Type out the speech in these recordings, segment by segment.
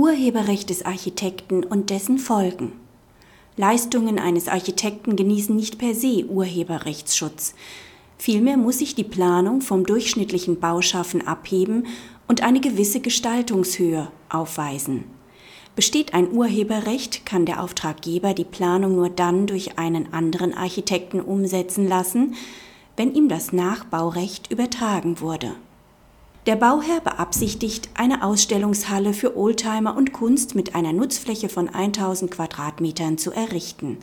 Urheberrecht des Architekten und dessen Folgen. Leistungen eines Architekten genießen nicht per se Urheberrechtsschutz. Vielmehr muss sich die Planung vom durchschnittlichen Bauschaffen abheben und eine gewisse Gestaltungshöhe aufweisen. Besteht ein Urheberrecht, kann der Auftraggeber die Planung nur dann durch einen anderen Architekten umsetzen lassen, wenn ihm das Nachbaurecht übertragen wurde. Der Bauherr beabsichtigt, eine Ausstellungshalle für Oldtimer und Kunst mit einer Nutzfläche von 1000 Quadratmetern zu errichten.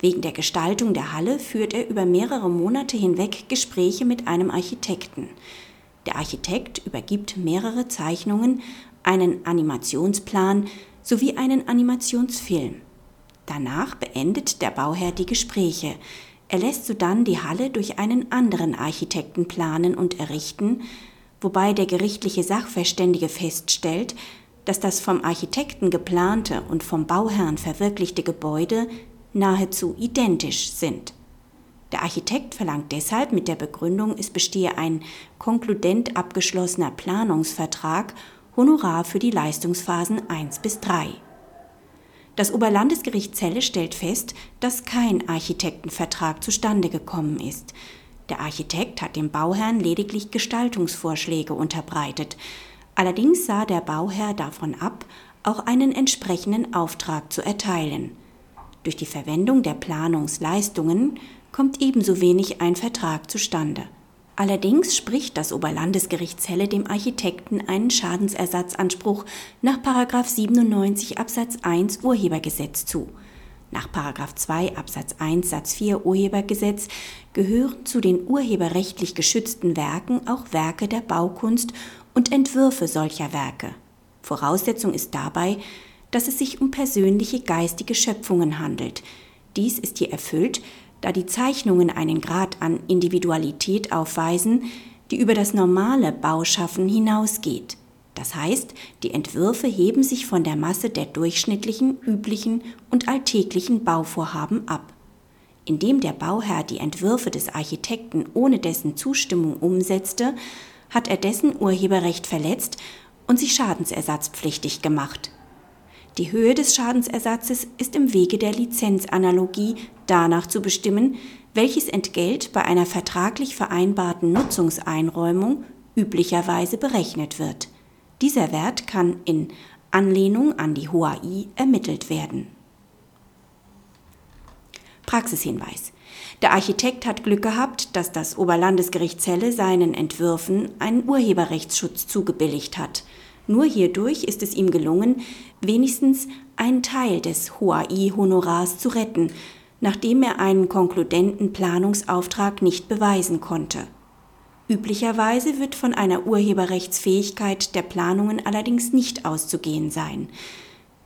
Wegen der Gestaltung der Halle führt er über mehrere Monate hinweg Gespräche mit einem Architekten. Der Architekt übergibt mehrere Zeichnungen, einen Animationsplan sowie einen Animationsfilm. Danach beendet der Bauherr die Gespräche. Er lässt sodann die Halle durch einen anderen Architekten planen und errichten, wobei der gerichtliche Sachverständige feststellt, dass das vom Architekten geplante und vom Bauherrn verwirklichte Gebäude nahezu identisch sind. Der Architekt verlangt deshalb mit der Begründung, es bestehe ein konkludent abgeschlossener Planungsvertrag Honorar für die Leistungsphasen 1 bis 3. Das Oberlandesgericht Celle stellt fest, dass kein Architektenvertrag zustande gekommen ist. Der Architekt hat dem Bauherrn lediglich Gestaltungsvorschläge unterbreitet. Allerdings sah der Bauherr davon ab, auch einen entsprechenden Auftrag zu erteilen. Durch die Verwendung der Planungsleistungen kommt ebenso wenig ein Vertrag zustande. Allerdings spricht das Oberlandesgericht Celle dem Architekten einen Schadensersatzanspruch nach 97 Absatz 1 Urhebergesetz zu. Nach 2 Absatz 1 Satz 4 Urhebergesetz gehören zu den urheberrechtlich geschützten Werken auch Werke der Baukunst und Entwürfe solcher Werke. Voraussetzung ist dabei, dass es sich um persönliche geistige Schöpfungen handelt. Dies ist hier erfüllt, da die Zeichnungen einen Grad an Individualität aufweisen, die über das normale Bauschaffen hinausgeht. Das heißt, die Entwürfe heben sich von der Masse der durchschnittlichen, üblichen und alltäglichen Bauvorhaben ab. Indem der Bauherr die Entwürfe des Architekten ohne dessen Zustimmung umsetzte, hat er dessen Urheberrecht verletzt und sich schadensersatzpflichtig gemacht. Die Höhe des Schadensersatzes ist im Wege der Lizenzanalogie danach zu bestimmen, welches Entgelt bei einer vertraglich vereinbarten Nutzungseinräumung üblicherweise berechnet wird. Dieser Wert kann in Anlehnung an die HOAI ermittelt werden. Praxishinweis. Der Architekt hat Glück gehabt, dass das Oberlandesgericht Celle seinen Entwürfen einen Urheberrechtsschutz zugebilligt hat. Nur hierdurch ist es ihm gelungen, wenigstens einen Teil des HOAI-Honorars zu retten, nachdem er einen konkludenten Planungsauftrag nicht beweisen konnte. Üblicherweise wird von einer Urheberrechtsfähigkeit der Planungen allerdings nicht auszugehen sein.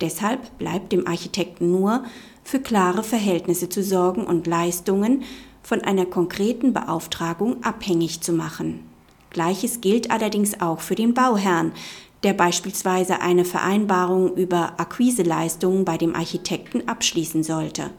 Deshalb bleibt dem Architekten nur, für klare Verhältnisse zu sorgen und Leistungen von einer konkreten Beauftragung abhängig zu machen. Gleiches gilt allerdings auch für den Bauherrn, der beispielsweise eine Vereinbarung über Akquiseleistungen bei dem Architekten abschließen sollte